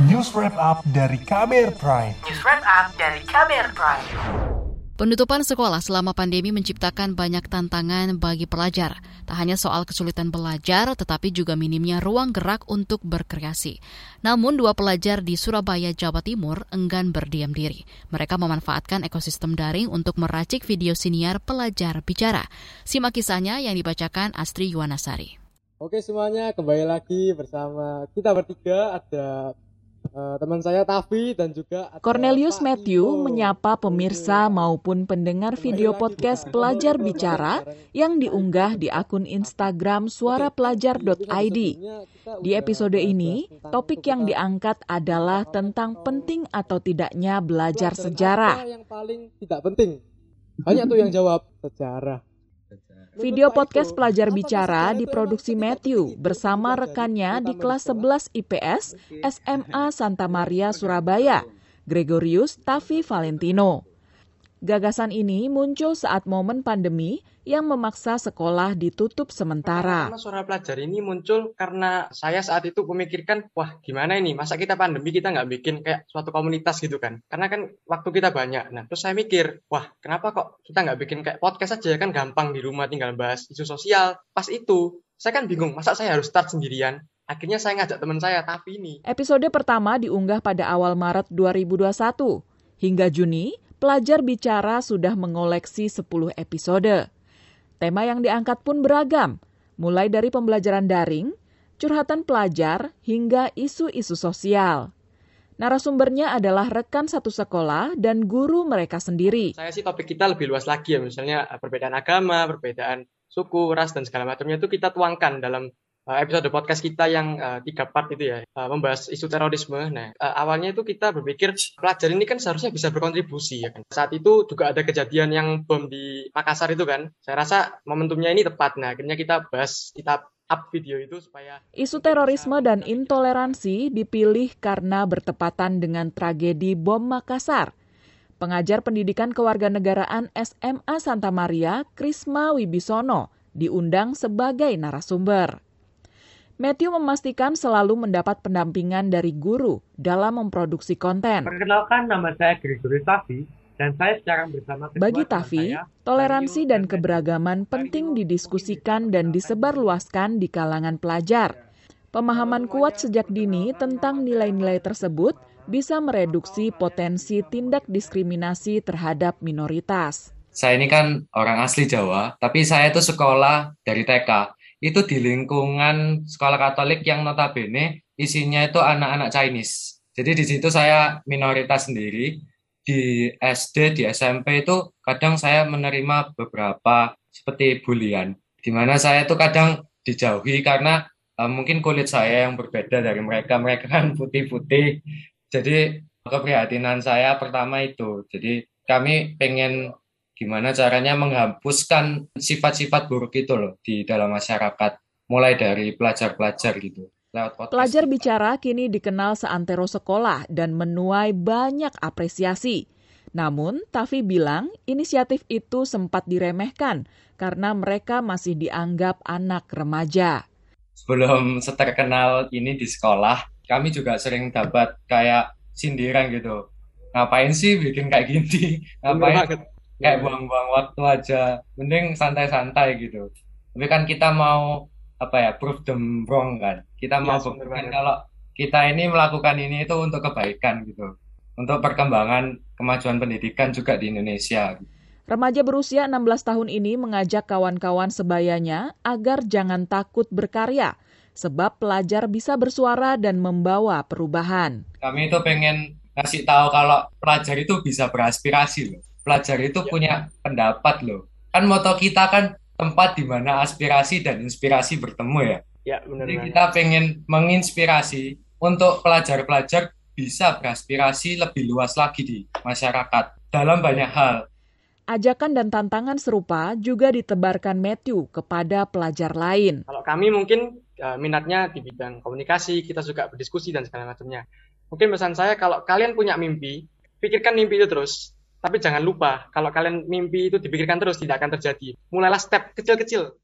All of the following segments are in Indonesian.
News Wrap Up dari KBR Prime. News Wrap Up dari KBR Prime. Penutupan sekolah selama pandemi menciptakan banyak tantangan bagi pelajar. Tak hanya soal kesulitan belajar, tetapi juga minimnya ruang gerak untuk berkreasi. Namun dua pelajar di Surabaya, Jawa Timur enggan berdiam diri. Mereka memanfaatkan ekosistem daring untuk meracik video siniar pelajar bicara. Simak kisahnya yang dibacakan Astri Yuwanasari. Oke semuanya, kembali lagi bersama kita bertiga ada uh, teman saya Tavi dan juga Cornelius Pak Matthew Ito. menyapa pemirsa maupun pendengar video podcast Pelajar Bicara yang diunggah di akun Instagram suarapelajar.id. Di episode ini, topik yang diangkat adalah tentang penting atau tidaknya belajar sejarah. Yang paling tidak penting? Banyak tuh yang jawab sejarah. Video podcast Pelajar Bicara diproduksi Matthew bersama rekannya di kelas 11 IPS SMA Santa Maria, Surabaya, Gregorius Tavi Valentino. Gagasan ini muncul saat momen pandemi yang memaksa sekolah ditutup sementara. Pertama suara pelajar ini muncul karena saya saat itu memikirkan, wah gimana ini, masa kita pandemi kita nggak bikin kayak suatu komunitas gitu kan. Karena kan waktu kita banyak. Nah terus saya mikir, wah kenapa kok kita nggak bikin kayak podcast aja kan gampang di rumah tinggal bahas isu sosial. Pas itu, saya kan bingung, masa saya harus start sendirian? Akhirnya saya ngajak teman saya, tapi ini. Episode pertama diunggah pada awal Maret 2021. Hingga Juni, pelajar bicara sudah mengoleksi 10 episode. Tema yang diangkat pun beragam, mulai dari pembelajaran daring, curhatan pelajar, hingga isu-isu sosial. Narasumbernya adalah rekan satu sekolah dan guru mereka sendiri. Saya sih topik kita lebih luas lagi ya, misalnya perbedaan agama, perbedaan suku, ras, dan segala macamnya itu kita tuangkan dalam episode podcast kita yang uh, tiga part itu ya, uh, membahas isu terorisme. Nah, uh, awalnya itu kita berpikir pelajar ini kan seharusnya bisa berkontribusi ya kan. Saat itu juga ada kejadian yang bom di Makassar itu kan. Saya rasa momentumnya ini tepat. Nah, akhirnya kita bahas, kita up video itu supaya Isu terorisme dan intoleransi dipilih karena bertepatan dengan tragedi bom Makassar. Pengajar pendidikan kewarganegaraan SMA Santa Maria, Krisma Wibisono, diundang sebagai narasumber. Matthew memastikan selalu mendapat pendampingan dari guru dalam memproduksi konten. Perkenalkan nama saya Gregory Tavi dan saya sekarang bersama Bagi Tavi, saya, toleransi Mario dan keberagaman penting didiskusikan dan disebarluaskan di kalangan pelajar. Pemahaman kuat sejak dini tentang nilai-nilai tersebut bisa mereduksi potensi tindak diskriminasi terhadap minoritas. saya ini kan orang asli Jawa, tapi saya itu sekolah dari TK. Itu di lingkungan sekolah Katolik yang notabene isinya itu anak-anak Chinese. Jadi di situ saya minoritas sendiri. Di SD, di SMP itu kadang saya menerima beberapa seperti bulian. Di mana saya itu kadang dijauhi karena eh, mungkin kulit saya yang berbeda dari mereka. Mereka kan putih-putih. Jadi keprihatinan saya pertama itu. Jadi kami pengen gimana caranya menghapuskan sifat-sifat buruk itu loh di dalam masyarakat mulai dari pelajar-pelajar gitu lewat podcast. Pelajar bicara kini dikenal seantero sekolah dan menuai banyak apresiasi. Namun, Tavi bilang inisiatif itu sempat diremehkan karena mereka masih dianggap anak remaja. sebelum seterkenal ini di sekolah kami juga sering dapat kayak sindiran gitu ngapain sih bikin kayak gini ngapain kayak buang-buang waktu aja. Mending santai-santai gitu. Tapi kan kita mau apa ya prove them wrong kan. Kita mau Yes, bener buktikan kalau kita ini melakukan ini itu untuk kebaikan gitu. Untuk perkembangan kemajuan pendidikan juga di Indonesia Remaja berusia 16 tahun ini mengajak kawan-kawan sebayanya agar jangan takut berkarya, sebab pelajar bisa bersuara dan membawa perubahan. kami itu pengen ngasih tahu kalau pelajar itu bisa beraspirasi loh. Pelajar itu punya pendapat loh. Kan moto kita kan tempat di mana aspirasi dan inspirasi bertemu ya. ya benar Jadi kita pengen menginspirasi untuk pelajar-pelajar bisa beraspirasi lebih luas lagi di masyarakat dalam banyak hal. Ajakan dan tantangan serupa juga ditebarkan Matthew kepada pelajar lain. Kalau kami mungkin uh, minatnya di bidang komunikasi, kita suka berdiskusi dan segala macamnya. Mungkin pesan saya kalau kalian punya mimpi, pikirkan mimpi itu terus. Tapi jangan lupa, kalau kalian mimpi itu dipikirkan terus tidak akan terjadi. Mulailah step kecil-kecil.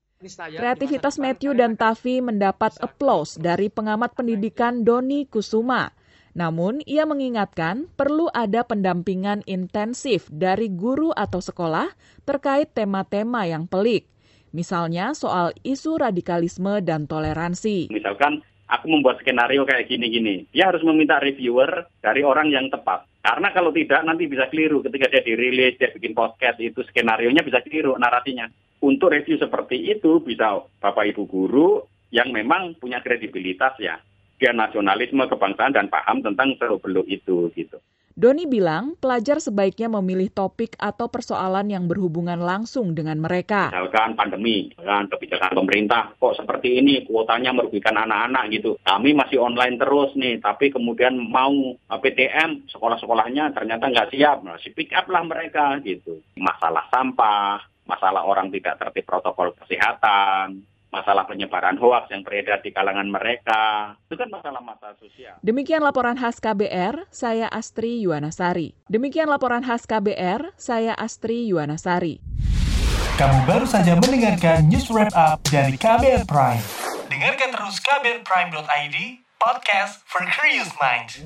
Kreativitas Matthew dan Tavi mendapat applause dari pengamat pendidikan Doni Kusuma. Namun, ia mengingatkan perlu ada pendampingan intensif dari guru atau sekolah terkait tema-tema yang pelik. Misalnya soal isu radikalisme dan toleransi. Misalkan aku membuat skenario kayak gini-gini. Dia harus meminta reviewer dari orang yang tepat. Karena kalau tidak nanti bisa keliru ketika dia dirilis, dia bikin podcast itu skenario-nya bisa keliru narasinya. Untuk review seperti itu bisa Bapak Ibu guru yang memang punya kredibilitas ya dia nasionalisme, kebangsaan, dan paham tentang seluk-beluk itu. gitu. Doni bilang pelajar sebaiknya memilih topik atau persoalan yang berhubungan langsung dengan mereka. Misalkan pandemi, kan kebijakan pemerintah, kok seperti ini kuotanya merugikan anak-anak gitu. Kami masih online terus nih, tapi kemudian mau PTM, sekolah-sekolahnya ternyata nggak siap, masih pick up lah mereka gitu. Masalah sampah, masalah orang tidak tertib protokol kesehatan, masalah penyebaran hoaks yang beredar di kalangan mereka. Itu kan masalah-masalah sosial. Demikian laporan khas KBR, saya Astri Yuwanasari. Demikian laporan khas KBR, saya Astri Yuwanasari. Kamu baru saja mendengarkan news wrap up dari KBR Prime. Dengarkan terus kbrprime.id, podcast for curious minds.